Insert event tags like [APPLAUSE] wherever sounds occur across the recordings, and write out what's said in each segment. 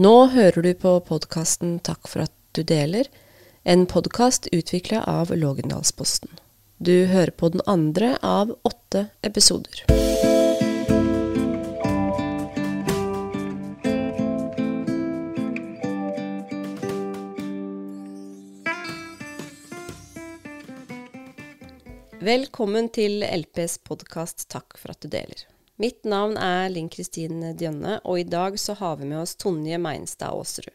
Nå hører du på podkasten Takk for at du deler, en podkast utvikla av Lågendalsposten. Du hører på den andre av åtte episoder. Velkommen til LPs podkast Takk for at du deler. Mitt navn er Linn Kristin Djønne, og i dag så har vi med oss Tonje Meinstad Aasrud.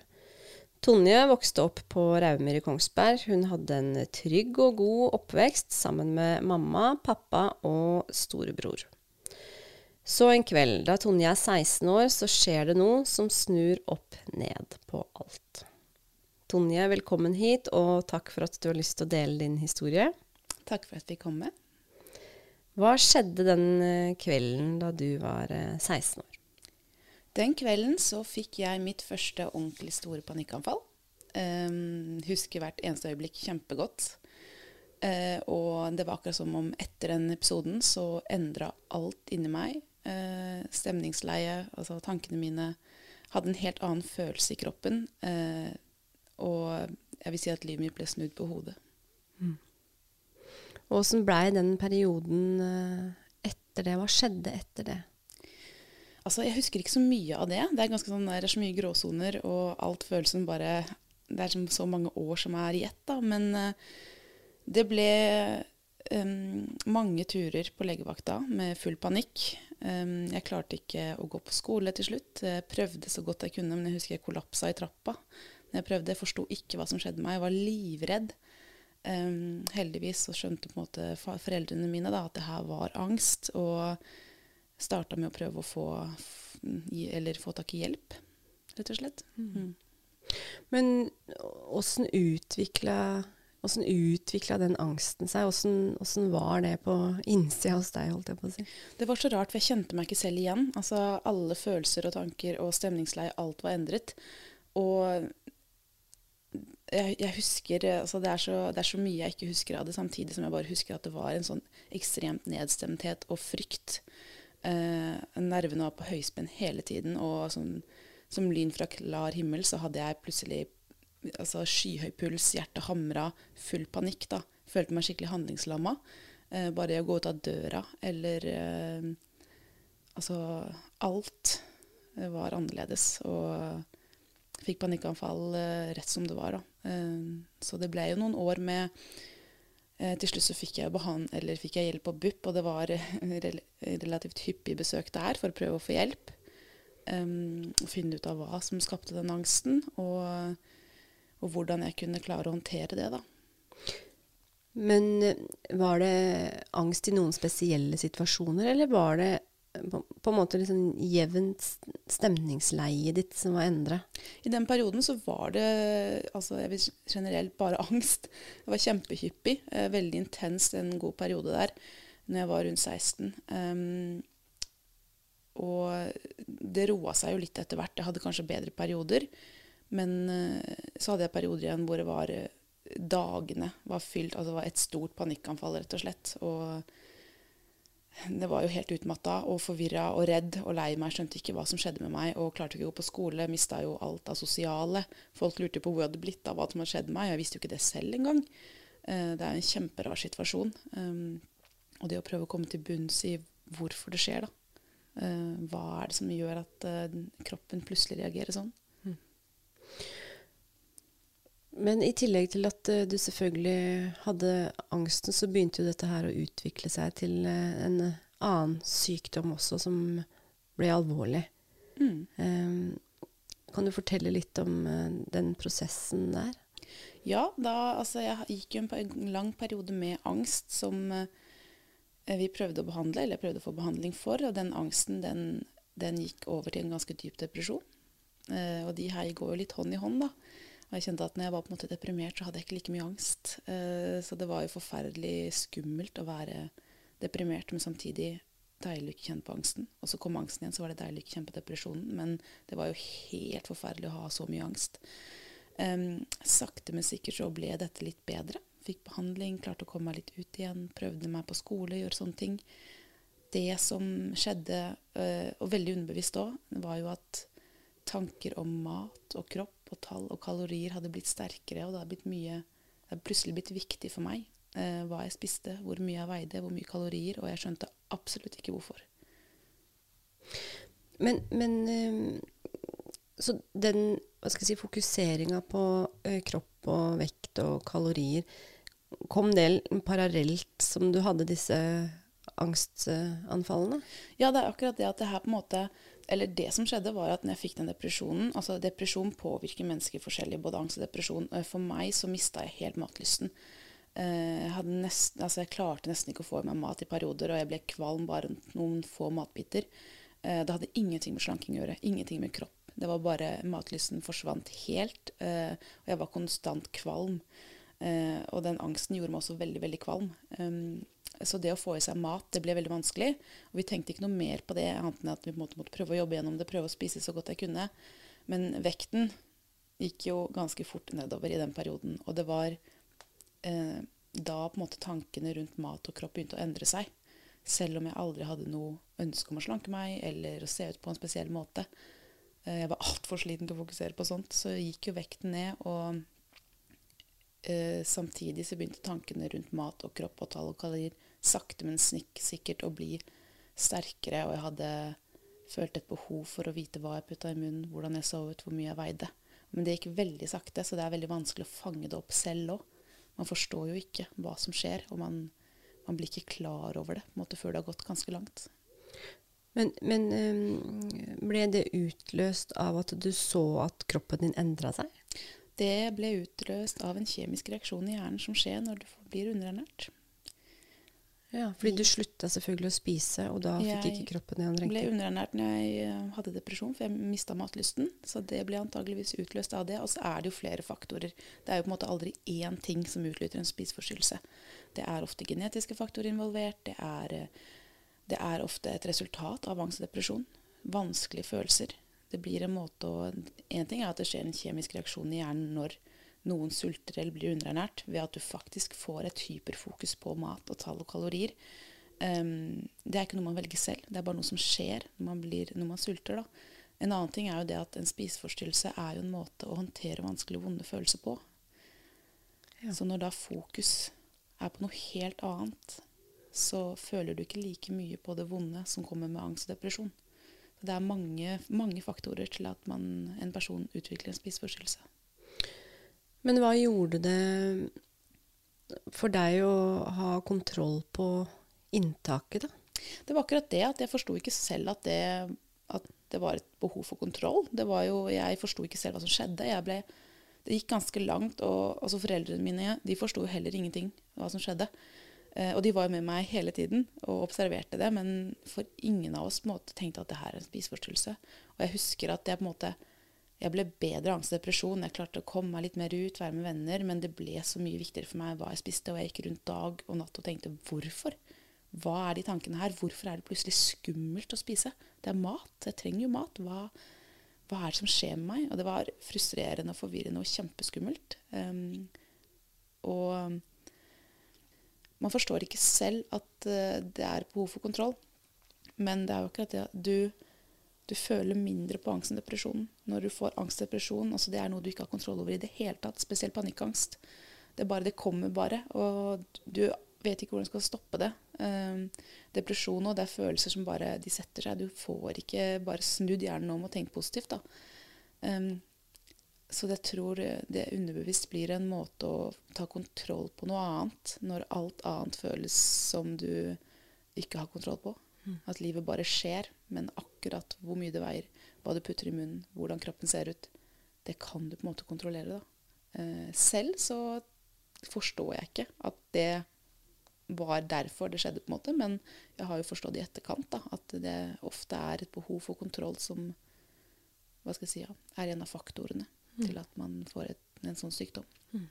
Tonje vokste opp på Raumyr i Kongsberg. Hun hadde en trygg og god oppvekst sammen med mamma, pappa og storebror. Så en kveld, da Tonje er 16 år, så skjer det noe som snur opp ned på alt. Tonje, velkommen hit, og takk for at du har lyst til å dele din historie. Takk for at vi kom med. Hva skjedde den eh, kvelden da du var eh, 16 år? Den kvelden så fikk jeg mitt første ordentlig store panikkanfall. Um, husker hvert eneste øyeblikk kjempegodt. Uh, og det var akkurat som om etter den episoden så endra alt inni meg. Uh, stemningsleie, altså tankene mine hadde en helt annen følelse i kroppen. Uh, og jeg vil si at livet mitt ble snudd på hodet. Åssen blei den perioden eh, etter det? Hva skjedde etter det? Altså, Jeg husker ikke så mye av det. Det er ganske sånn, det er så mye gråsoner, og alt føles bare Det er som så mange år som er i ett, da. Men uh, det ble um, mange turer på legevakta med full panikk. Um, jeg klarte ikke å gå på skole til slutt. Jeg prøvde så godt jeg kunne, men jeg husker jeg kollapsa i trappa. Jeg prøvde, forsto ikke hva som skjedde med meg. Jeg var livredd. Um, heldigvis så skjønte på en måte foreldrene mine da, at det her var angst, og starta med å prøve å få, eller få tak i hjelp, rett og slett. Mm. Men åssen utvikla Åssen utvikla den angsten seg? Åssen var det på innsida hos deg? holdt jeg på å si? Det var så rart, for jeg kjente meg ikke selv igjen. Altså, Alle følelser og tanker og stemningsleie, alt var endret. Og jeg, jeg, husker altså det, er så, det, er så, mye jeg ikke husker av det, samtidig som jeg bare husker at det var en sånn ekstremt nedstemthet og frykt. Eh, nervene var på høyspenn hele tiden, og sånn, som lyn fra klar himmel så hadde jeg plutselig altså, skyhøy puls, hjertet hamra, full panikk. da. Følte meg skikkelig handlingslamma. Eh, bare å gå ut av døra eller eh, Altså alt var annerledes. Og fikk panikkanfall eh, rett som det var. Da. Eh, så det ble jo noen år med eh, Til slutt så fikk jeg, fikk jeg, hjelp på BUP, og det var rel relativt hyppig besøk der for å prøve å få hjelp. Og finne ut av hva som skapte den angsten, og, og hvordan jeg kunne klare å håndtere det. da. Men var det angst i noen spesielle situasjoner, eller var det på, på, en måte liksom jevnt stemningsleie ditt som var endra? I den perioden så var det altså jeg vil generelt bare [LAUGHS] angst. Det var kjempehyppig. Eh, veldig intenst en god periode der når jeg var rundt 16. Um, ehm, og det roa seg jo litt etter hvert. Jeg hadde kanskje bedre perioder. Men uh, så hadde jeg perioder igjen hvor det var uh, dagene var fylt Altså det var et stort panikkanfall, rett og slett. Og det var jo helt utmatta og forvirra og redd og lei meg. Skjønte ikke hva som skjedde med meg og klarte ikke å gå på skole. Mista jo alt av sosiale. Folk lurte på hvor jeg hadde blitt av hva som hadde skjedd med meg. Jeg visste jo ikke det selv engang. Uh, det er en kjemperar situasjon. Um, og det å prøve å komme til bunns i hvorfor det skjer, da. Uh, hva er det som gjør at kroppen plutselig reagerer sånn? Mm. Men i tillegg til at uh, du selvfølgelig hadde angsten, så begynte jo dette her å utvikle seg til uh, en annen sykdom også, som ble alvorlig. Mm. Um, kan du fortelle litt om uh, den prosessen der? Ja, da, altså, jeg gikk jo en lang periode med angst som vi prøvde å behandle, eller prøvde å få behandling for. Og den angsten, den, den gikk over til en ganske dyp depresjon. og de her går jo litt hånd i hånd, da. Og jeg kjente at når jeg var på en måte deprimert, så hadde jeg ikke like mye angst. Uh, så det var jo forferdelig skummelt å være deprimert, men samtidig deilig å ikke kjenne på angsten. Og så kom angsten igjen, så var det deilig å ikke kjenne på depresjonen. Men det var jo helt forferdelig å ha så mye angst. Um, sakte, men sikkert så ble dette litt bedre. Fikk behandling, klarte å komme meg litt ut igjen. Prøvde meg på skole, gjøre sånne ting. Det som skjedde, uh, og veldig underbevisst òg, var jo at tanker om mat og kropp og tall og kalorier hadde blitt sterkere, og det hadde, blitt mye, det hadde plutselig blitt viktig for meg eh, hva jeg spiste, hvor mye jeg veide, hvor mye kalorier, og jeg skjønte absolutt ikke hvorfor. Men, men eh, Så den hva skal jeg si, fokuseringa på eh, kropp og vekt og kalorier, kom det parallelt som du hadde disse angstanfallene? Ja, det er akkurat det at det her på en måte Eller det som skjedde, var at når jeg fikk den depresjonen altså Depresjon påvirker mennesker forskjellig, både angst og depresjon. For meg så mista jeg helt matlysten. Eh, jeg, nesten, altså jeg klarte nesten ikke å få i meg mat i perioder, og jeg ble kvalm bare noen få matbiter. Eh, det hadde ingenting med slanking å gjøre. Ingenting med kropp. Det var bare Matlysten forsvant helt, eh, og jeg var konstant kvalm. Og den angsten gjorde meg også veldig, veldig kvalm. Så det å få i seg mat det ble veldig vanskelig. Og vi tenkte ikke noe mer på det, annet enn at vi måtte, prøve å jobbe gjennom det, prøve å spise så godt jeg kunne. Men vekten gikk jo ganske fort nedover i den perioden. Og det var eh, da på en måte tankene rundt mat og kropp begynte å endre seg. Selv om jeg aldri hadde noe ønske om å slanke meg eller å se ut på en spesiell måte. Eh, jeg var altfor sliten til å fokusere på sånt, så gikk jo vekten ned. og eh, samtidig så begynte tankene rundt mat og kropp og tall og kalorier sakte, men sikkert å bli sterkere. Og jeg hadde følt et behov for å vite hva jeg putta i munnen, hvordan jeg så ut, hvor mye jeg veide. Men det gikk veldig sakte, så det er veldig vanskelig å fange det opp selv òg. Man forstår jo ikke hva som skjer, og man, man blir ikke klar over det måte, før det har gått ganske langt. Men, men ble det utløst av at du så at kroppen din endra seg? Det ble utløst av en kjemisk reaksjon i hjernen som skjer når du blir underernært. Ja, fordi du slutta selvfølgelig å spise, og da fikk ikke kroppen det han trengte? Jeg ble underernært når jeg eh, hadde depresjon, for jeg mista matlysten. Så det ble antageligvis utløst av det. Og så er det jo flere faktorer. Det er jo på en måte aldri én ting som utløser en spiseforstyrrelse. Det er ofte genetiske faktorer involvert. Det er, eh, det er ofte et resultat av angst og depresjon. Vanskelige følelser. Det blir en måte å En ting er at det skjer en kjemisk reaksjon i hjernen når noen sulter eller blir underernært, ved at du faktisk får et hyperfokus på mat og tall og kalorier. Um, det er ikke noe man velger selv, det er bare noe som skjer når man, blir, når man sulter. Da. En annen ting er jo det at en spiseforstyrrelse er jo en måte å håndtere vanskelige og vonde følelser på. Ja. Så når da fokus er på noe helt annet, så føler du ikke like mye på det vonde som kommer med angst og depresjon. Det er mange, mange faktorer til at man, en person utvikler en spiseforstyrrelse. Men hva gjorde det for deg å ha kontroll på inntaket, da? Det var akkurat det at jeg forsto ikke selv at det, at det, var et behov for kontroll. Det var jo, jeg forsto ikke selv hva som skjedde. Ble, det gikk ganske langt, og altså foreldrene mine de forsto heller ingenting hva som skjedde. Eh, og de var med meg hele tiden og observerte det, men for ingen av oss på en måte tenkte at det her er en spiseforstyrrelse. Og jeg husker at jeg på en måte jeg ble bedre av angst og depresjon. Jeg klarte å komme meg litt mer ut, være med venner, men det ble så mye viktigere for meg hva jeg spiste. Og jeg gikk rundt dag og natt og tenkte hvorfor? Hva er de tankene her? Hvorfor er det plutselig skummelt å spise? Det er mat. Jeg trenger jo mat. Hva, hva er det som skjer med meg? Og det var frustrerende og forvirrende og kjempeskummelt. Um, og man forstår ikke selv at uh, det er behov for kontroll. Men det er jo akkurat det at du, du føler mindre på angst enn depresjonen når du får angst og depresjon. Altså det er noe du ikke har kontroll over i det hele tatt. Spesielt panikkangst. Det bare, det kommer bare. Og du vet ikke hvordan du skal stoppe det. Um, depresjon og det er følelser som bare de setter seg. Du får ikke bare snudd hjernen om og tenkt positivt. Um, så jeg tror det underbevisst blir en måte å ta kontroll på noe annet når alt annet føles som du ikke har kontroll på. At livet bare skjer, men akkurat hvor mye det veier, hva du putter i munnen, hvordan kroppen ser ut, det kan du på en måte kontrollere. da. Eh, selv så forstår jeg ikke at det var derfor det skjedde, på en måte, men jeg har jo forstått i etterkant da, at det ofte er et behov for kontroll som hva skal jeg si, ja, er en av faktorene mm. til at man får et, en sånn sykdom. Mm.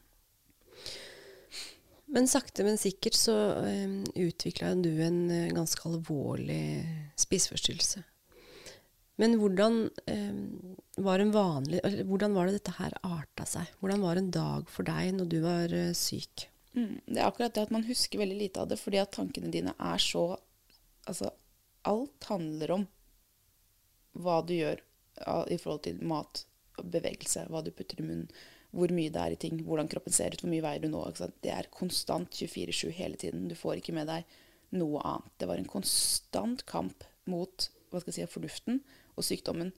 Men sakte, men sikkert så um, eh, utvikla du en uh, ganske alvorlig spiseforstyrrelse. Men hvordan, um, var vanlig, hvordan var det dette her arta seg? Hvordan var en dag for deg når du var uh, syk? Mm, det er akkurat det at man husker veldig lite av det, fordi at tankene dine er så Altså, alt handler om hva du gjør i forhold til mat bevegelse, hva du putter i munnen, hvor mye det er i ting, hvordan kroppen ser ut, hvor mye veier du nå. Det er konstant 24-7 hele tiden. Du får ikke med deg noe annet. Det var en konstant kamp mot hva skal jeg si, fornuften og sykdommen.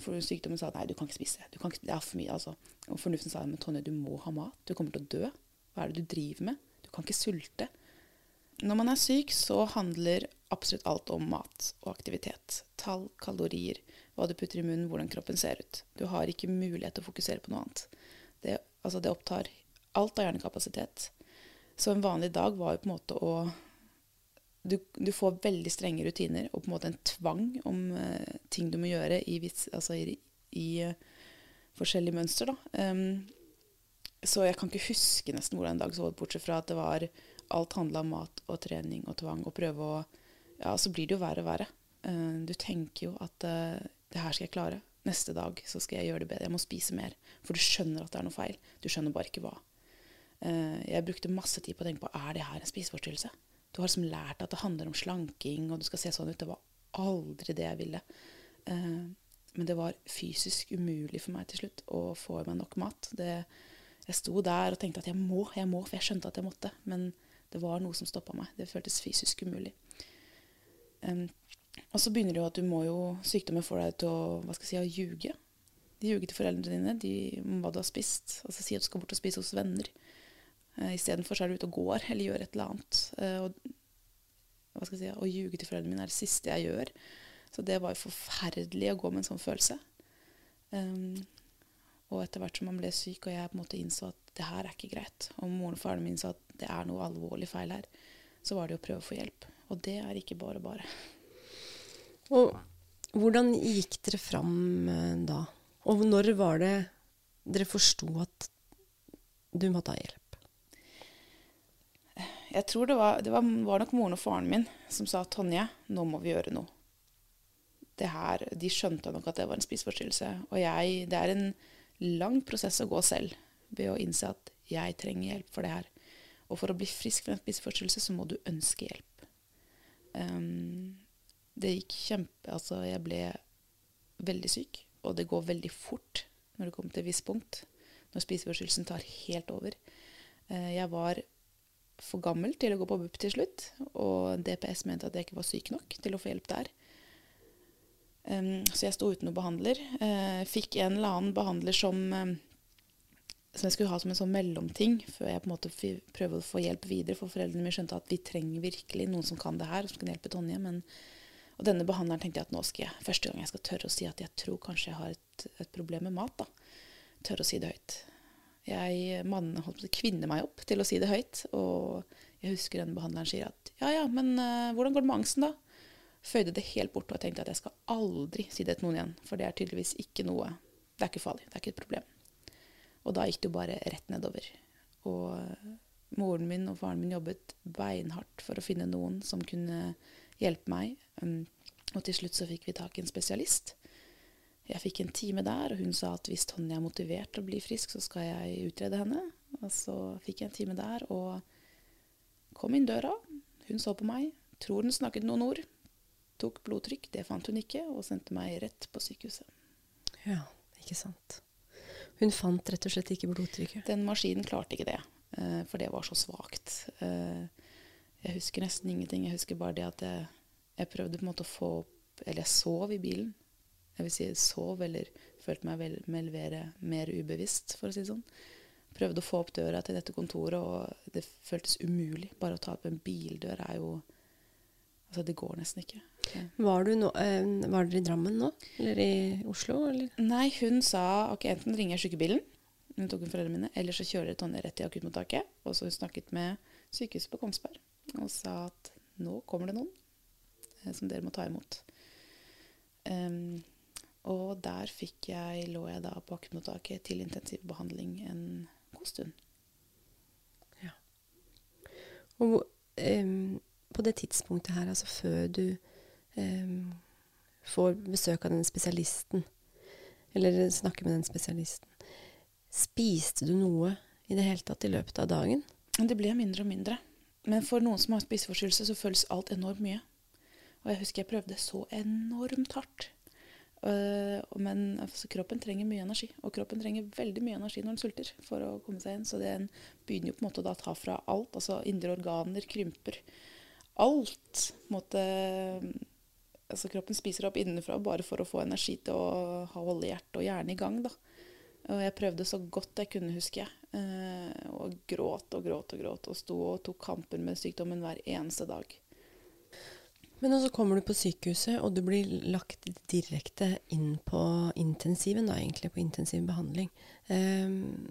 For sykdommen sa nei, du kan ikke spise. Du kan ikke, det er for mye. altså. Og fornuften sa men Tonje, du må ha mat. Du kommer til å dø. Hva er det du driver med? Du kan ikke sulte. Når man er syk, så handler absolutt alt om mat og aktivitet. Tall, kalorier, hva du putter i munnen, hvordan kroppen ser ut. Du har ikke mulighet til å fokusere på noe annet. Altså det opptar alt av hjernekapasitet. Så en vanlig dag var jo på en måte å du, du, får veldig strenge rutiner og på en måte en tvang om uh, ting du må gjøre i, altså i, i uh, forskjellige mønster. Um, så jeg kan ikke huske nesten hvordan en dag så ut, bortsett fra at det var alt handla om mat og trening og tvang. Og prøve å Ja, så blir det jo verre og verre. Uh, du tenker jo at det her skal jeg klare. Neste dag så skal jeg gjøre det bedre. Jeg må spise mer. For du skjønner at det er noe feil. Du skjønner bare ikke hva. jeg brukte masse tid på å tenke på er det her en spiseforstyrrelse. Du har liksom lært at det handler om slanking, og du skal se sånn ut. Det var aldri det jeg ville. Uh, men det var fysisk umulig for meg til slutt å få i meg nok mat. Det, jeg sto der og tenkte at jeg må, jeg må, for jeg skjønte at jeg måtte. Men det var noe som stoppa meg. Det føltes fysisk umulig. Um, og så begynner det jo at du må jo Sykdommen får deg til å hva skal jeg si, å ljuge. De ljuger til foreldrene dine de, om hva du har spist. Altså si at du skal bort og spise hos venner. Uh, Istedenfor er du ute og går eller gjør et eller annet. Uh, og, hva skal jeg si, Å ljuge til foreldrene mine er det siste jeg gjør. Så det var jo forferdelig å gå med en sånn følelse. Um, og etter hvert som man ble syk, og jeg på en måte innså at det her er ikke greit, og moren og faren min sa at det er noe alvorlig feil her, så var det å prøve å få hjelp. Og det er ikke bare bare. Og hvordan gikk dere fram uh, da? Og når var det dere forsto at du måtte ha hjelp? Jeg tror det var, det var, var nok moren og faren min som sa Tonje, nå må vi gjøre noe. Det her, De skjønte nok at det var en spiseforstyrrelse. Og jeg, det er en lang prosess å gå selv ved å innse at jeg trenger hjelp for det her. Og for å bli frisk fra en spiseforstyrrelse, så må du ønske hjelp. Um, det gikk kjempe Altså, jeg ble veldig syk, og det går veldig fort når det kommer til et visst punkt. Når spiseforstyrrelsen tar helt over. Uh, jeg var for gammel til å gå på BUP til slutt, og DPS mente at jeg ikke var syk nok til å få hjelp der. Så jeg sto uten noen behandler. Uh, fikk en eller annen behandler som, um, som jeg skulle ha som en sånn mellomting, før jeg på en måte prøvde å få hjelp videre. For foreldrene mine skjønte at vi trenger virkelig noen som kan det her, som kan hjelpe Tonje. Men, og denne behandleren tenkte jeg at nå skal jeg, første gang jeg skal tørre å si at jeg tror kanskje jeg har et, et problem med mat. da. Tørre å si det høyt. Jeg, mannen holdt på kvinne meg opp til å si det høyt. Og jeg husker denne behandleren sier at ja, ja, men uh, hvordan går det med angsten, da? Føyde det helt bort og tenkte at jeg skal aldri si det til noen igjen. For det er tydeligvis ikke noe Det er ikke farlig. Det er ikke et problem. Og da gikk det jo bare rett nedover. Og moren min og faren min jobbet beinhardt for å finne noen som kunne hjelpe meg. Um, og til slutt så fikk vi tak i en spesialist jeg fikk en time der, og hun sa at hvis Tonje er motivert til å bli frisk, så skal jeg utrede henne. Og så fikk jeg en time der, og kom inn døra. Hun så på meg, tror hun snakket noen ord. Tok blodtrykk, det fant hun ikke, og sendte meg rett på sykehuset. Ja, ikke sant. Hun fant rett og slett ikke blodtrykket? Den maskinen klarte ikke det, eh, for det var så svakt. Jeg husker nesten ingenting. Jeg husker bare det at jeg, jeg prøvde på en måte å få opp Eller jeg sov i bilen jeg vil si jeg sov eller følte meg vel, mer, mer ubevisst, for å si det sånn. Prøvde å få opp døra til dette kontoret, og det føltes umulig. Bare å ta opp en bildør er jo Altså, det går nesten ikke. Okay. Var, no, eh, var, dere i Drammen nå? Eller i Oslo? Eller? Nei, hun sa ok, enten ringer jeg sykebilen, hun tok hun foreldrene mine, eller så kjører Tonje rett til akuttmottaket. Og så hun snakket med sykehuset på Kongsberg og sa at nå kommer det noen eh, som dere må ta imot. Um, og der fikk jeg, lå jeg da på akuttmottaket til intensivbehandling en god stund. Ja. Og um, på det tidspunktet her, altså før du um, får besøk av den spesialisten, eller snakker med den spesialisten, spiste du noe i det hele tatt i løpet av dagen? Det ble mindre og mindre. Men for noen som har spiseforstyrrelse, så føles alt enormt mye. Og jeg husker jeg prøvde så enormt hardt Uh, men altså, kroppen trenger mye energi, og kroppen trenger veldig mye energi når den sulter for å komme seg inn. Så den begynner jo på en måte å ta fra alt. Altså indre organer krymper. Alt måtte Altså kroppen spiser opp innenfra bare for å få energi til å holde hjerte og hjerne i gang, da. Og jeg prøvde så godt jeg kunne, husker jeg. Uh, og gråt og gråt og gråt. Og sto og tok kamper med sykdommen hver eneste dag. Men så kommer du på sykehuset, og du blir lagt direkte inn på intensiven, da, egentlig, på intensiv behandling. Um,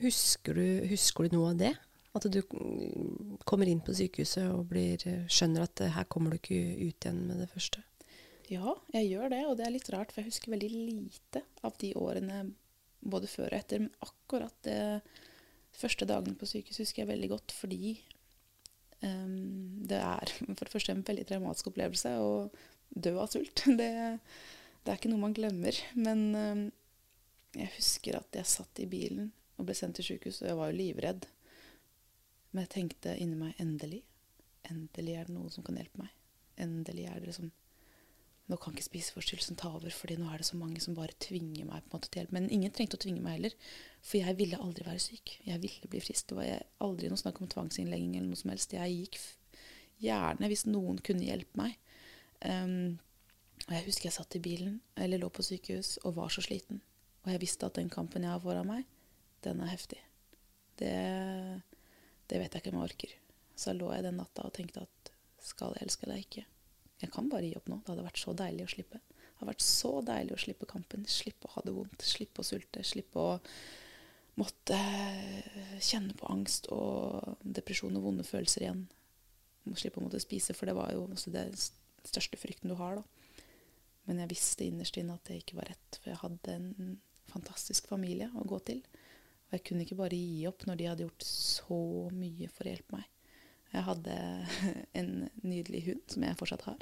husker, du, husker, du, noe av det? At du kommer inn på sykehuset og blir, skjønner at her kommer du ikke ut igjen med det første? Ja, jeg gjør det, og det er litt rart, for jeg husker veldig lite av de årene både før og etter. Men akkurat de første dagene på sykehus husker jeg veldig godt, fordi Um, det er [LAUGHS] for det første en veldig traumatisk opplevelse å dø av sult. [LAUGHS] Det, det, er ikke noe man glemmer. Men um, jeg husker at jeg satt i bilen og ble sendt til sykehus, og jeg var jo livredd. Men jeg tenkte inni meg endelig. Endelig er det noe som kan hjelpe meg. Endelig er det liksom nå kan ikke spiseforstyrrelsen ta over, fordi nå er det så mange som bare tvinger meg på en måte til hjelp. Men ingen trengte å tvinge meg heller, for jeg ville aldri være syk. Jeg ville bli frisk. Det var aldri noe snakk om tvangsinnlegging eller noe som helst. Jeg gikk gjerne hvis noen kunne hjelpe meg. Um, og jeg husker jeg satt i bilen eller lå på sykehus og var så sliten. Og jeg visste at den kampen jeg har foran meg, den er heftig. Det, det vet jeg ikke om jeg orker. Så lå jeg den natta og tenkte at skal jeg eller skal jeg ikke? Jeg kan bare gi opp nå. Det hadde vært så deilig å slippe. Det hadde vært så deilig å slippe kampen. Slippe å ha det vondt. Slippe å sulte. Slippe å måtte kjenne på angst og depresjon og vonde følelser igjen. Slippe å måtte spise, for det var jo også den største frykten du har, da. Men jeg visste innerst inne at det ikke var rett, for jeg hadde en fantastisk familie å gå til. Og jeg kunne ikke bare gi opp når de hadde gjort så mye for å hjelpe meg. Jeg hadde [LAUGHS] en nydelig hund, som jeg fortsatt har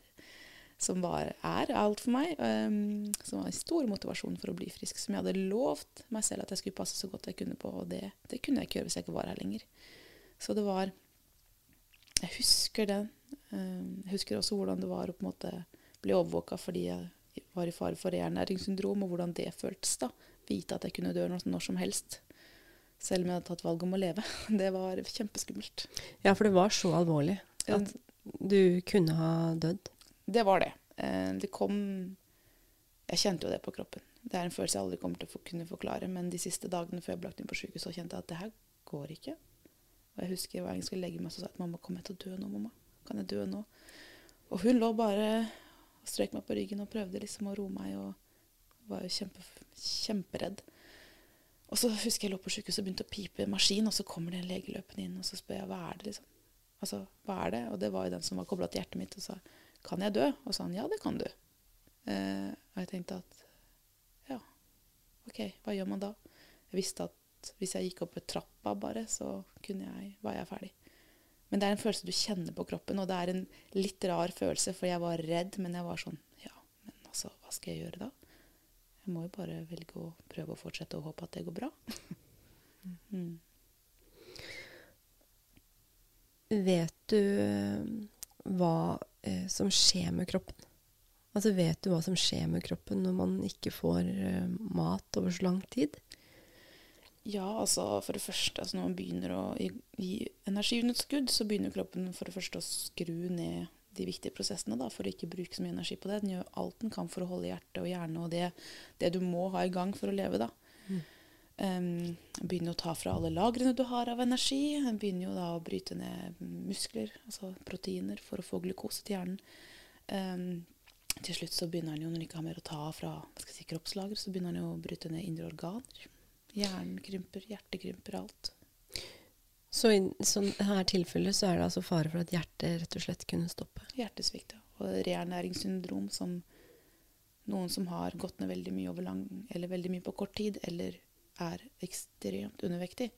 som var, er alt for meg. Um, som var en stor motivasjon for å bli frisk. Som jeg hadde lovt meg selv at jeg skulle passe så godt jeg kunne på. Og det, det kunne jeg ikke gjøre hvis jeg ikke var her lenger. Så det var Jeg husker den. Um, jeg husker også hvordan det var å på en måte bli overvåka fordi jeg var i fare for reernæringssyndrom, og hvordan det føltes. da. Vite at jeg kunne dø når, som helst. Selv om jeg hadde tatt valg om å leve. [LAUGHS] Det var kjempeskummelt. Ja, for det var så alvorlig at du kunne ha dødd? det var det. Eh, det kom Jeg kjente jo det på kroppen. Det er en følelse jeg aldri kommer til å kunne forklare. Men de siste dagene før jeg ble lagt inn på sykehus, så kjente jeg at det her går ikke. Og jeg husker hver gang jeg skulle legge meg, så sa jeg at mamma, kommer jeg til å dø nå, mamma? Kan jeg dø nå? Og hun lå bare og strøk meg på ryggen og prøvde liksom å roe meg, og var jo kjempe, kjemperedd. Og så husker jeg lå på sykehuset og begynte å pipe maskin, og så kommer det en inn, og så spør jeg hva er det, liksom. Altså, hva er det? Og det var jo den som var kobla til hjertet mitt, og sa kan jeg dø? Og sa han ja, det kan du. Eh, og jeg tenkte at ja, OK, hva gjør man da? Jeg visste at hvis jeg gikk opp trappa bare, så jeg, var jeg ferdig. Men det er en følelse du kjenner på kroppen, og det er en litt rar følelse, for jeg var redd, men jeg var sånn Ja, men altså, hva skal jeg gjøre da? Jeg må jo bare velge å prøve å fortsette og håpe at det går bra. [LAUGHS] mm. Vet du hva eh, som skjer med kroppen? Altså Vet du hva som skjer med kroppen når man ikke får eh, mat over så lang tid? Ja, altså for det første, altså når man begynner å gi energiunderskudd, så begynner kroppen for det første å skru ned de viktige prosessene da, for å ikke bruke så mye energi på det. Den gjør alt den kan for å holde hjerte og hjerne og det, det du må ha i gang for å leve. da. Mm. Um, begynner å ta fra alle lagrene du har av energi. Den begynner jo da å bryte ned muskler, altså proteiner, for å få glukose til hjernen. Um, til slutt så begynner den jo, når den ikke har mer å ta fra si, kroppslager, så begynner den jo å bryte ned indre organer. Hjernen krymper, hjertet krymper, alt. Så i sånne tilfellet så er det altså fare for at hjertet rett og slett kunne stoppe? Hjertesvikt, ja. Og reernæringssyndrom som noen som har gått ned veldig mye lang, veldig mye på kort tid, eller er ekstremt undervektig,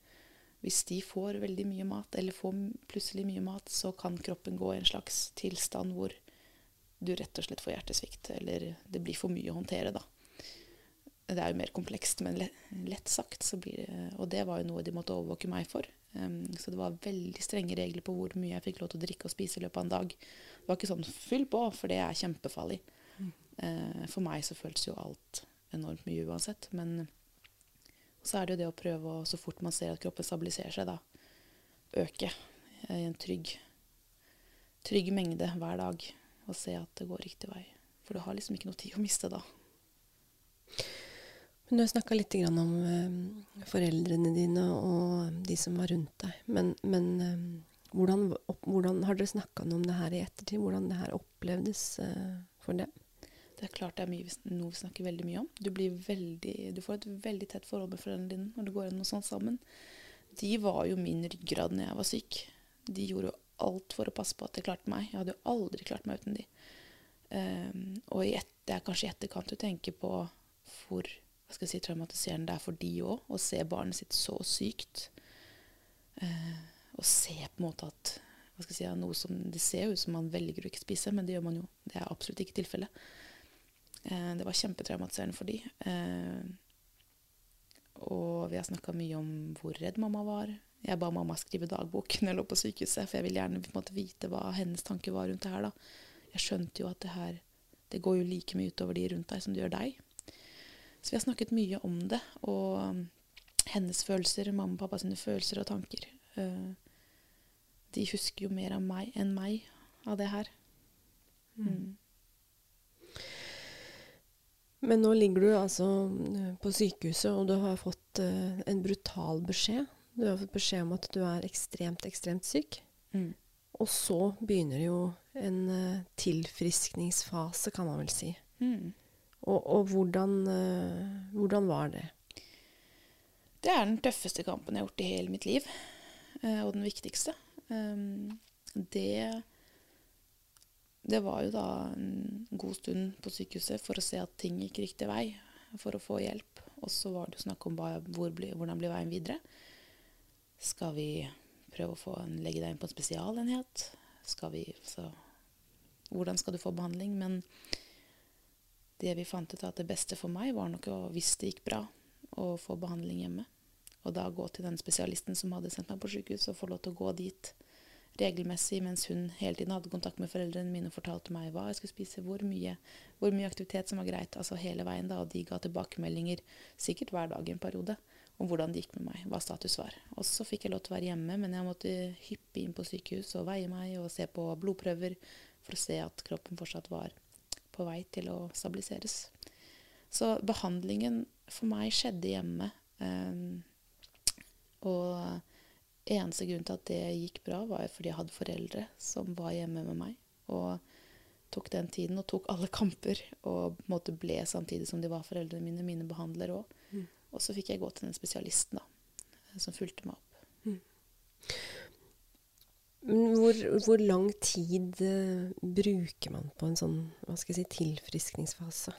hvis de får veldig mye mat, eller får plutselig mye mat, så kan kroppen gå i en slags tilstand hvor du rett og slett får hjertesvikt, eller det blir for mye å håndtere, da. Det er jo mer komplekst, men lett, sagt så blir det Og det var jo noe de måtte overvåke meg for. Um, så det var veldig strenge regler på hvor mye jeg fikk lov til å drikke og spise i løpet av en dag. Det var ikke sånn 'fyll på', for det er kjempefarlig. Eh, for meg så føltes jo alt enormt mye uansett. Men så er det jo det å prøve å, så fort man ser at kroppen stabiliserer seg, da, øke i en trygg, trygg mengde hver dag. Og se at det går riktig vei. For du har liksom ikke noe tid å miste da. Du har snakka litt om eh, foreldrene dine og de som var rundt deg. Men, men eh, hvordan, hvordan, har dere snakka om det her i ettertid? Hvordan det her opplevdes eh, for dem? Det er klart det er mye, noe vi snakker veldig mye om. Du, veldig, du, får et veldig tett forhold med foreldrene dine når du går gjennom noe sånt sammen. De var jo min ryggrad når jeg var syk. De gjorde jo alt for å passe på at jeg klarte meg. Jeg hadde jo aldri klart meg uten de. Um, og et, det er kanskje i etterkant du tenker på hvor hva skal jeg si, traumatiserende det er for de òg, å se barnet sitt så sykt. Eh, og se på en måte at hva skal jeg si, noe som, Det ser ut som man velger å ikke spise, men det gjør man jo. Det er absolutt ikke tilfellet. Eh, det var kjempetraumatiserende for de. Eh, og vi har snakka mye om hvor redd mamma var. Jeg ba mamma skrive dagbok når jeg lå på sykehuset, for jeg ville gjerne måte, vite hva hennes tanke var rundt det her. da. Jeg skjønte jo at det her det går jo like mye utover de rundt deg som det gjør deg. Så vi har snakket mye om det, og hennes følelser, mamma og pappa sine følelser og tanker. Uh, de husker jo mer av meg enn meg av det her. Mm. mm. Men nå ligger du altså eh, på sykehuset, og du har fått uh, en brutal beskjed. Du har fått beskjed om at du er ekstremt, ekstremt syk. Mm. Og så begynner jo en uh, tilfriskningsfase, kan man vel si. Mm. Og, og hvordan, uh, hvordan, var det? Det er den tøffeste kampen jeg har gjort i hele mitt liv. og den viktigste. Um, det det var jo da en god stund på sykehuset for å se at ting gikk riktig vei, for å få hjelp. Og så var det jo snakk om hvor hvordan blir veien videre. Skal vi prøve å en, legge deg inn på en spesialenhet? Skal vi, så, hvordan skal du få behandling? Men det vi fant ut at det beste for meg var nok å, hvis det gikk bra, å få behandling hjemme. Og da gå til den spesialisten som hadde sendt meg på sykehus, og få lov til å gå dit regelmessig mens hun hele tiden hadde kontakt med foreldrene mine og fortalte meg hva jeg skulle spise, hvor mye, hvor mye aktivitet som var greit. altså hele veien da, Og de ga tilbakemeldinger sikkert hver dag i en periode om hvordan det gikk med meg, hva status var. Og så fikk jeg lov til å være hjemme, men jeg måtte hyppig inn på sykehus og veie meg og se på blodprøver for å se at kroppen fortsatt var på vei til å stabiliseres. Så behandlingen for meg skjedde hjemme. Um, og eneste grunn til at det gikk bra, var fordi jeg hadde foreldre som var hjemme med meg. Og tok den tiden og tok alle kamper og måte ble samtidig som de var foreldrene mine, mine behandlere òg. Mm. Og så fikk jeg gå til den spesialisten da, som fulgte meg opp. Mm. Hvor, hvor, lang tid uh, bruker man på en sånn hva skal jeg si, tilfriskningsfase?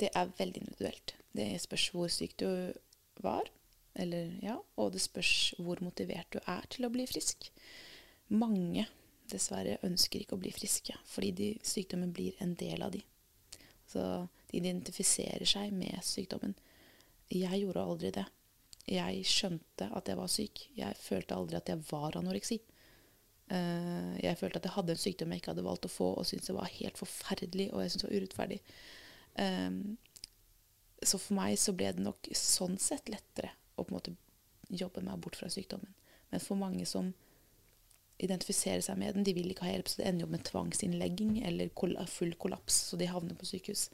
Det er veldig individuelt. Det spørs hvor syk du var, eller, ja, og det spørs hvor motivert du er til å bli frisk. Mange dessverre ønsker ikke å bli friske, fordi de, sykdommen blir en del av de. Så de identifiserer seg med sykdommen. Jeg gjorde aldri det. Jeg skjønte at jeg var syk. Jeg følte aldri at jeg var anoreksi. Uh, jeg følte at jeg hadde en sykdom jeg ikke hadde valgt å få, og syntes det var helt forferdelig og jeg syntes det var urettferdig. Så for meg så ble det nok sånn sett lettere å på en måte jobbe meg bort fra sykdommen. Men for mange som identifiserer seg med den, de vil ikke ha hjelp, så det ender jo med tvangsinnlegging eller full kollaps, så de havner på sykehus.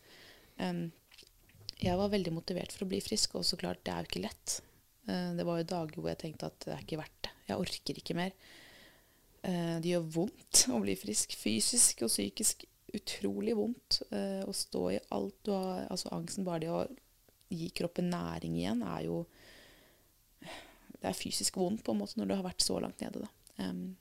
Jeg var veldig motivert for å bli frisk, og så klart, det er jo ikke lett. Uh, det var jo dager hvor jeg tenkte at det er ikke verdt det. Jeg orker ikke mer. Uh, det gjør vondt å bli frisk. Fysisk og psykisk utrolig vondt uh, å stå i alt du har Altså angsten, bare det å gi kroppen næring igjen, er jo det er fysisk vondt på en måte når du har vært så langt nede. Da. Um,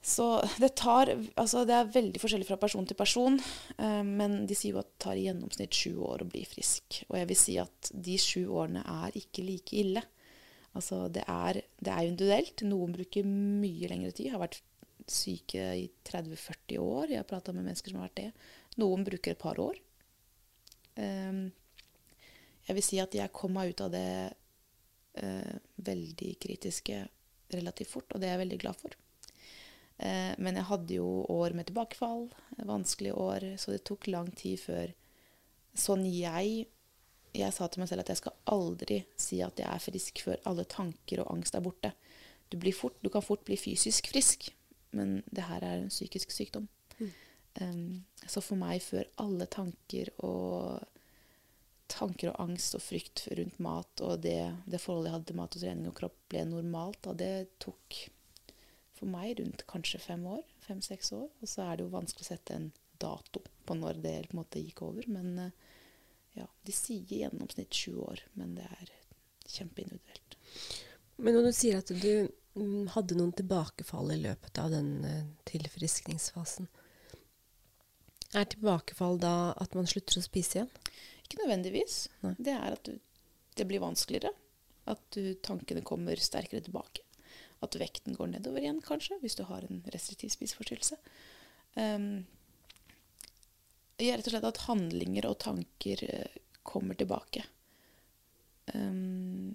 så det tar Altså, det er veldig forskjellig fra person til person, um, men de sier jo at det tar i gjennomsnitt sju år å bli frisk. Og jeg vil si at de sju årene er ikke like ille. Altså, det er, det er individuelt. Noen bruker mye lengre tid. Har vært syke i 30-40 år. Jeg har prata med mennesker som har vært det. Noen bruker et par år. Um, jeg vil si at jeg kom meg ut av det eh, veldig kritiske relativt fort, og det er jeg veldig glad for. Eh, men jeg hadde jo år med tilbakefall, vanskelige år, så det tok lang tid før Sånn jeg Jeg sa til meg selv at jeg skal aldri si at jeg er frisk før alle tanker og angst er borte. Du, fort, du kan fort bli fysisk frisk, men det her er en psykisk sykdom. Mm. Um, så for meg, før alle tanker og tanker og angst og frykt rundt mat og det, det forholdet jeg hadde til mat og trening og kropp, ble normalt, da det tok for meg rundt kanskje fem år. Fem-seks år. Og så er det jo vanskelig å sette en dato på når det på en måte gikk over. Men eh, ja, de sier gjennomsnitt sju år, men det er kjempeindividuelt. Men når du sier at du mm, hadde noen tilbakefall i løpet av den uh, tilfriskningsfasen, er tilbakefall da at man slutter å spise igjen? Ikke nødvendigvis. Nei. Det er at du, det blir vanskeligere. At du, tankene kommer sterkere tilbake. At vekten går nedover igjen, kanskje, hvis du har en restriktiv spiseforstyrrelse. Um, rett og slett at handlinger og tanker uh, kommer tilbake. Um,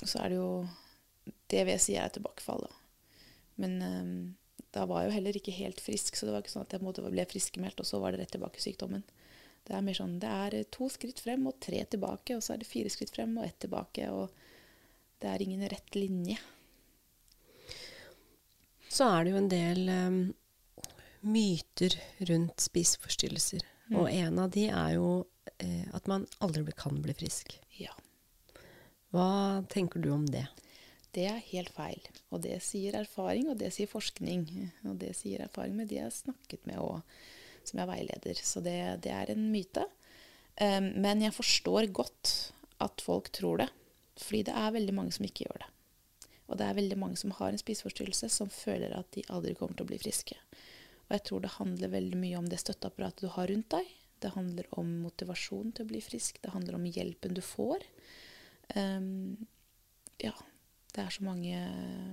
så er det jo Det vil jeg si er et tilbakefall, da. Men um, da var jeg jo heller ikke helt frisk, så det var ikke sånn at jeg ble friskmeldt, og så var det rett tilbake sykdommen. Det er mer sånn det er to skritt frem og tre tilbake, og så er det fire skritt frem og ett tilbake. Og det er ingen rett linje. Så er det jo en del um, myter rundt spiseforstyrrelser. Mm. Og en av de er jo eh, at man aldri kan bli frisk. Ja. Hva tenker du om det? Det er helt feil. Og det sier erfaring, og det sier forskning. Og det sier erfaring med de jeg har snakket med og som jeg veileder. Så det, det er en myte. Um, men jeg forstår godt at folk tror det. Fordi det er veldig mange som ikke gjør det. Og det er veldig mange som har en spiseforstyrrelse, som føler at de aldri kommer til å bli friske. Og jeg tror det handler veldig mye om det støtteapparatet du har rundt deg. Det handler om motivasjon til å bli frisk. Det handler om hjelpen du får. Um, ja, det er så mange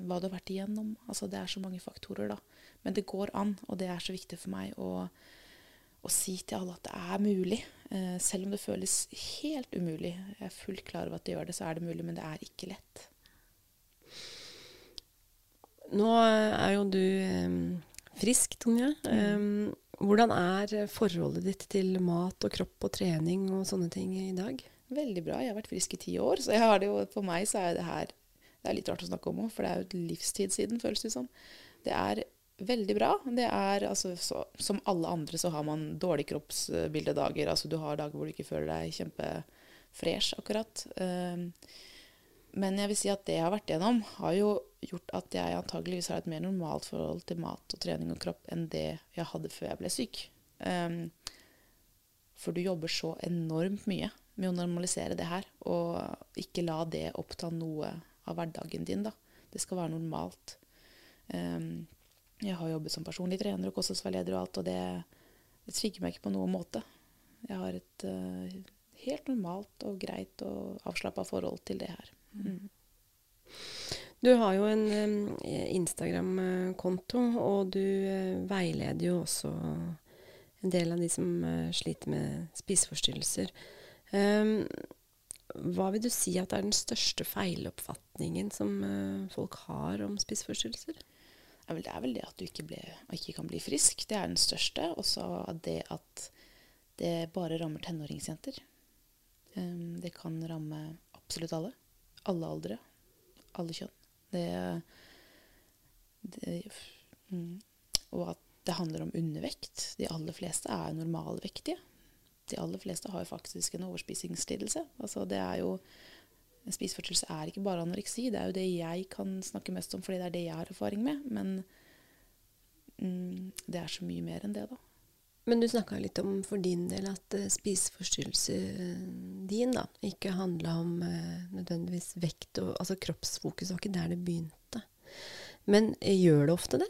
Hva du har vært igjennom. Altså, det er så mange faktorer, da. Men det går an, og det er så viktig for meg å, å si til alle at det er mulig. Uh, selv om det føles helt umulig. Jeg er fullt klar over at det gjør det, så er det mulig, men det er ikke lett. Nå er jo du um, frisk, Tonje. Um, hvordan er forholdet ditt til mat og kropp og trening og sånne ting i dag? Veldig bra. Jeg har vært frisk i ti år, så jeg har det jo, for meg så er det her det er litt rart å snakke om òg, for det er jo et livstid siden, føles det som. Det er veldig bra. Det er altså så, Som alle andre så har man dårlige kroppsbildedager. Altså du har dager hvor du ikke føler deg kjempefresh, akkurat. Um, men jeg vil si at det jeg har vært gjennom, har jo gjort at jeg antageligvis har et mer normalt forhold til mat og trening og kropp enn det jeg hadde før jeg ble syk. Um, for du jobber så enormt mye med å normalisere det her, og ikke la det oppta noe av hverdagen din. da. Det skal være normalt. Um, jeg har jobbet som personlig trener og kostholdsveileder og alt, og det, det trigger meg ikke på noen måte. Jeg har et uh, helt normalt og greit og avslappa forhold til det her. Mm. Du har jo en Instagram-konto, og du uh, veileder jo også en del av de som uh, sliter med spiseforstyrrelser. Hva vil du si at er den største feiloppfatningen som uh, folk har om spiseforstyrrelser? Det er vel det at du ikke, ble, ikke kan bli frisk. Det er den største. Og så det at det bare rammer tenåringsjenter. Det kan ramme absolutt alle. Alle aldre. Alle kjønn. Det, det mm. Og at det handler om undervekt. De aller fleste er normalvektige de aller fleste har jo faktisk en overspisingslidelse. Altså det er jo spiseforstyrrelse er ikke bare anoreksi. Det er jo det jeg kan snakke mest om, fordi det er det jeg har erfaring med. Men mm, det er så mye mer enn det, da. Men du snakka litt om for din del at uh, spiseforstyrrelsen din da, ikke handla om uh, nødvendigvis vekt og altså kroppsfokus. var ikke der det begynte. Men uh, gjør det ofte det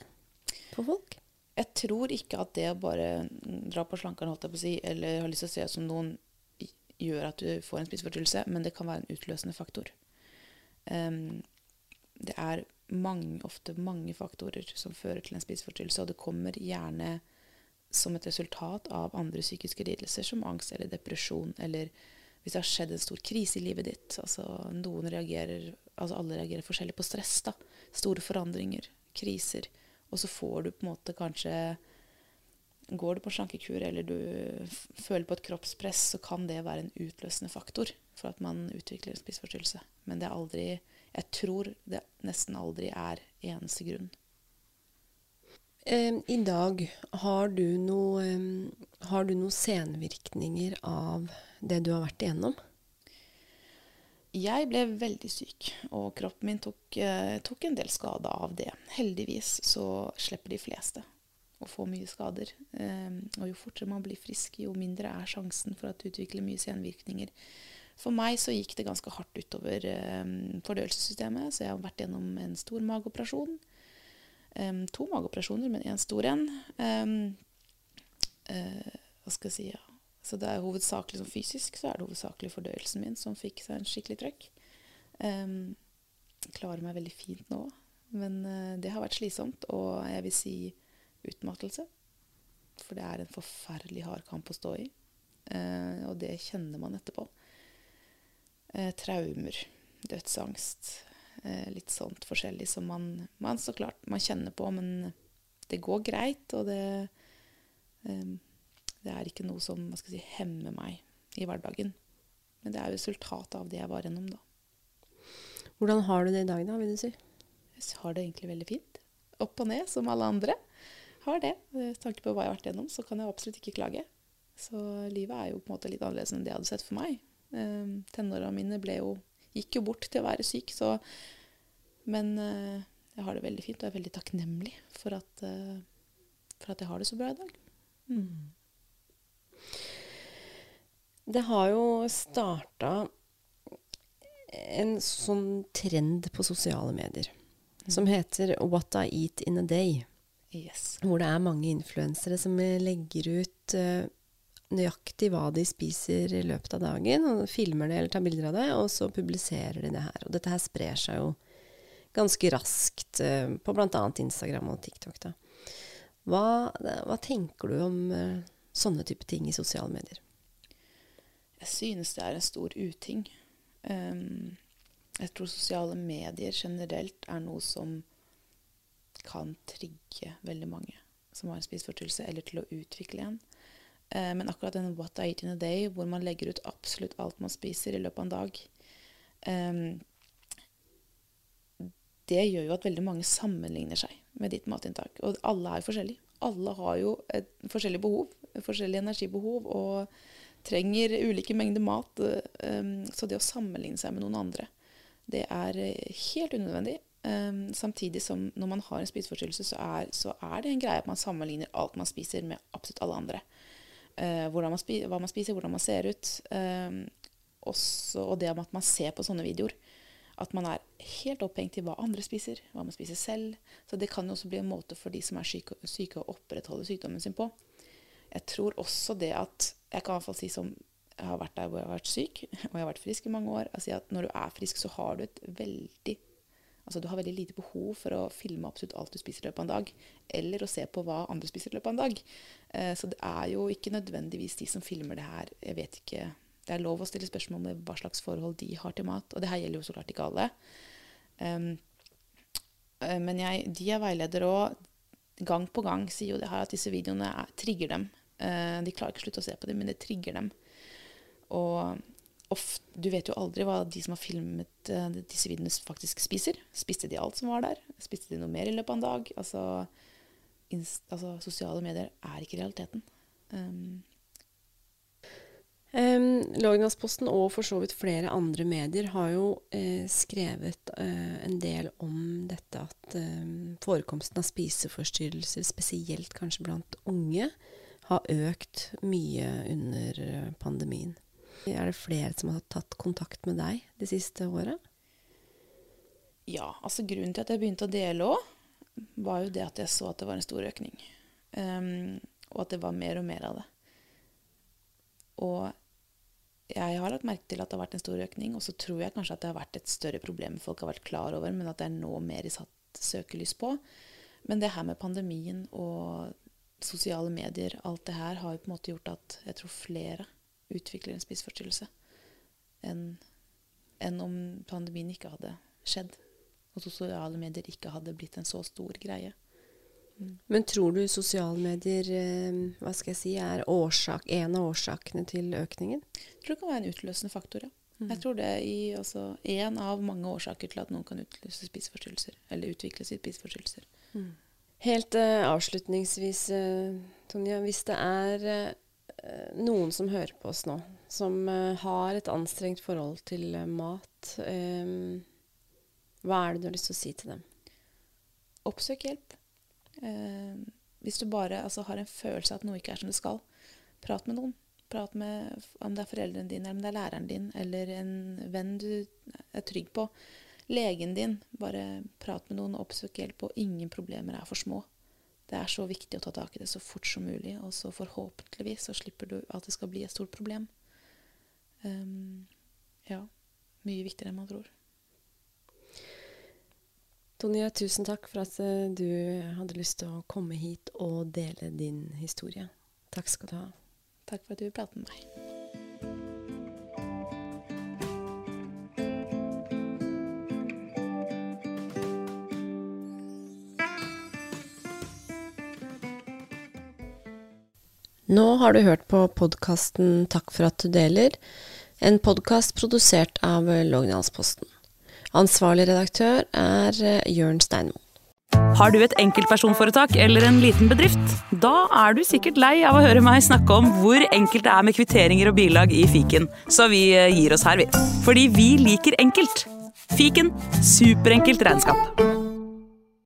for folk? Jeg tror ikke at det å bare dra på slankeren, holdt jeg på å si, eller har lyst til å se ut som noen, gjør at du får en spiseforstyrrelse, men det kan være en utløsende faktor. Um, det er mange, ofte mange faktorer som fører til en spiseforstyrrelse, og det kommer gjerne som et resultat av andre psykiske lidelser, som angst eller depresjon, eller hvis det har skjedd en stor krise i livet ditt. Altså noen reagerer, altså alle reagerer forskjellig på stress. da. Store forandringer, kriser. Og så får du på en måte kanskje Går du på slankekur eller du føler på et kroppspress, så kan det være en utløsende faktor for at man utvikler en spiseforstyrrelse. Men det er aldri Jeg tror det nesten aldri er eneste grunn. I dag, har du noe, har du noen senvirkninger av det du har vært igjennom? Jeg ble veldig syk, og kroppen min tok, eh, tok en del skade av det. Heldigvis så slipper de fleste å få mye skader. Eh, og jo fortere man blir frisk, jo mindre er sjansen for at du utvikler mye senvirkninger. For meg så gikk det ganske hardt utover eh, fordøyelsessystemet, så jeg har vært gjennom en stor mageoperasjon. Eh, to mageoperasjoner, men én stor en. Eh, hva skal jeg si, ja. Så det er hovedsakelig sånn fysisk, så er det hovedsakelig fordøyelsen min som fikk seg en skikkelig trøkk. Um, klarer meg veldig fint nå, men uh, det har vært slitsomt, og jeg vil si utmattelse. For det er en forferdelig hard kamp å stå i, Uh, og det kjenner man etterpå. Uh, traumer, dødsangst, litt sånt forskjellig som man, man så klart man kjenner på, men det går greit, og det eh, det er ikke noe som si, hemmer meg i hverdagen. Men det er jo resultatet av det jeg var gjennom, da. Hvordan har du det i dag, da, vil du si? Jeg har det egentlig veldig fint. Opp og ned, som alle andre. Har det. Med tanke på hva jeg har vært gjennom, så kan jeg absolutt ikke klage. Så livet er jo på en måte litt annerledes enn det jeg hadde sett for meg. Eh, Tenåra mine ble jo, gikk jo bort til å være syk, så Men eh, jeg har det veldig fint, og er veldig takknemlig for at, eh, for at jeg har det så bra i dag. Mm. Det har jo starta en sånn trend på sosiale medier som heter What I Eat in a Day. Yes. Hvor det er mange influensere som legger ut eh, nøyaktig hva de spiser i løpet av dagen, og filmer det eller tar bilder av det, og så publiserer de det her. Og dette her sprer seg jo ganske raskt uh, på bl.a. Instagram og TikTok. Da. Hva, hva tenker du om uh, sånne type ting i sosiale medier? Jeg synes det er en stor uting. Um, jeg tror sosiale medier generelt er noe som kan trigge veldig mange som har en spiseforstyrrelse, eller til å utvikle en. Eh, men akkurat den What I Eat in a Day, hvor man legger ut absolutt alt man spiser i løpet av en dag, eh, det gjør jo at veldig mange sammenligner seg med ditt matinntak. Og alle er jo forskjellige. Alle har jo et forskjellig behov, forskjellig energibehov, og trenger ulike mengder mat. Um, så det å sammenligne seg med noen andre, det er eh, helt unødvendig. Um, samtidig som når man har en spiseforstyrrelse, så så er det en greie at man sammenligner alt man spiser med absolutt alle andre. Uh, man hva man spiser, hvordan man ser ut. Eh, også, og det om at man ser på sånne videoer. At man er helt opphengt i hva andre spiser, hva man spiser selv. Så det kan jo også bli en måte for de som er syke, syke å opprettholde sykdommen sin på. Jeg tror også det at Jeg kan i hvert fall si som jeg har vært der hvor jeg har vært syk, [LAUGHS] og jeg har vært frisk i mange år. Altså at når du er frisk, så har du et veldig Altså du har veldig lite behov for å filme absolutt alt du spiser i løpet av en dag, eller å se på hva andre spiser i løpet av en dag. Eh, så det er jo ikke nødvendigvis de som filmer det her Jeg vet ikke Det er lov å stille spørsmål om hva slags forhold de har til mat, og det her gjelder jo så klart ikke alle. Um, men jeg, de jeg veileder òg, gang på gang sier jo det her at disse videoene er, trigger dem. Uh, de klarer ikke å slutte å se på dem, men det trigger dem. Og ofte, du vet jo aldri hva de som har filmet uh, disse videoene, faktisk spiser. Spiste de alt som var der? Spiste de noe mer i løpet av en dag? Altså, altså sosiale medier er ikke realiteten. Um, Um, Lågendalsposten og for så vidt flere andre medier har jo eh, skrevet eh, en del om dette at eh, forekomsten av spiseforstyrrelser, spesielt kanskje blant unge, har økt mye under eh, pandemien. Er det flere som har tatt kontakt med deg det siste året? Ja, altså grunnen til at jeg begynte å dele òg, var jo det at jeg så at det var en stor økning. Um, og at det var mer og mer av det. Og jeg har lagt merke til at det har vært en stor økning, og så tror jeg kanskje at det har vært et større problem folk har vært klar over, men at det er nå mer satt søkelys på. Men det her med pandemien og sosiale medier, alt det her, har jo på en måte gjort at jeg tror flere utvikler en spiseforstyrrelse enn, en om pandemien ikke hadde skjedd. Og sosiale medier ikke hadde blitt en så stor greie. Men tror du sosiale medier eh, hva skal jeg si, er årsak, en av årsakene til økningen? Jeg tror det kan være en utløsende faktor, ja. Jeg tror det er altså, en av mange årsaker til at noen kan utløse spiseforstyrrelser. Eller utvikle spiseforstyrrelser. Helt uh, avslutningsvis, uh, Tonje. Hvis det er eh, noen som hører på oss nå, som eh, har et anstrengt forhold til eh, mat, eh, hva er det du har lyst til å si til dem? Oppsøk hjelp. Eh, hvis du bare altså, har en følelse av at noe ikke er som det skal, prat med noen. Prat med om det er foreldrene dine, eller om det er læreren din, eller en venn du er trygg på. Legen din. Bare prat med noen, oppsøk hjelp, og ingen problemer er for små. Det er så viktig å ta tak i det så fort som mulig, og så forhåpentligvis så slipper du at det skal bli et stort problem. Um, ja. Mye viktigere enn man tror. Tonje, tusen takk for at eh, du hadde lyst til å komme hit og dele din historie. Takk skal du ha. Takk for at du vil prate med meg. Nå har du hørt på podkasten Takk for at du deler, en podkast produsert av Lognalsposten. Ansvarlig redaktør er eh, Jørn Steinmo. Har du et enkeltpersonforetak eller en liten bedrift? Da er du sikkert lei av å høre meg snakke om hvor enkelt det er med kvitteringer og bilag i fiken, så vi eh, gir oss her, vi. Fordi vi liker enkelt. Fiken superenkelt regnskap.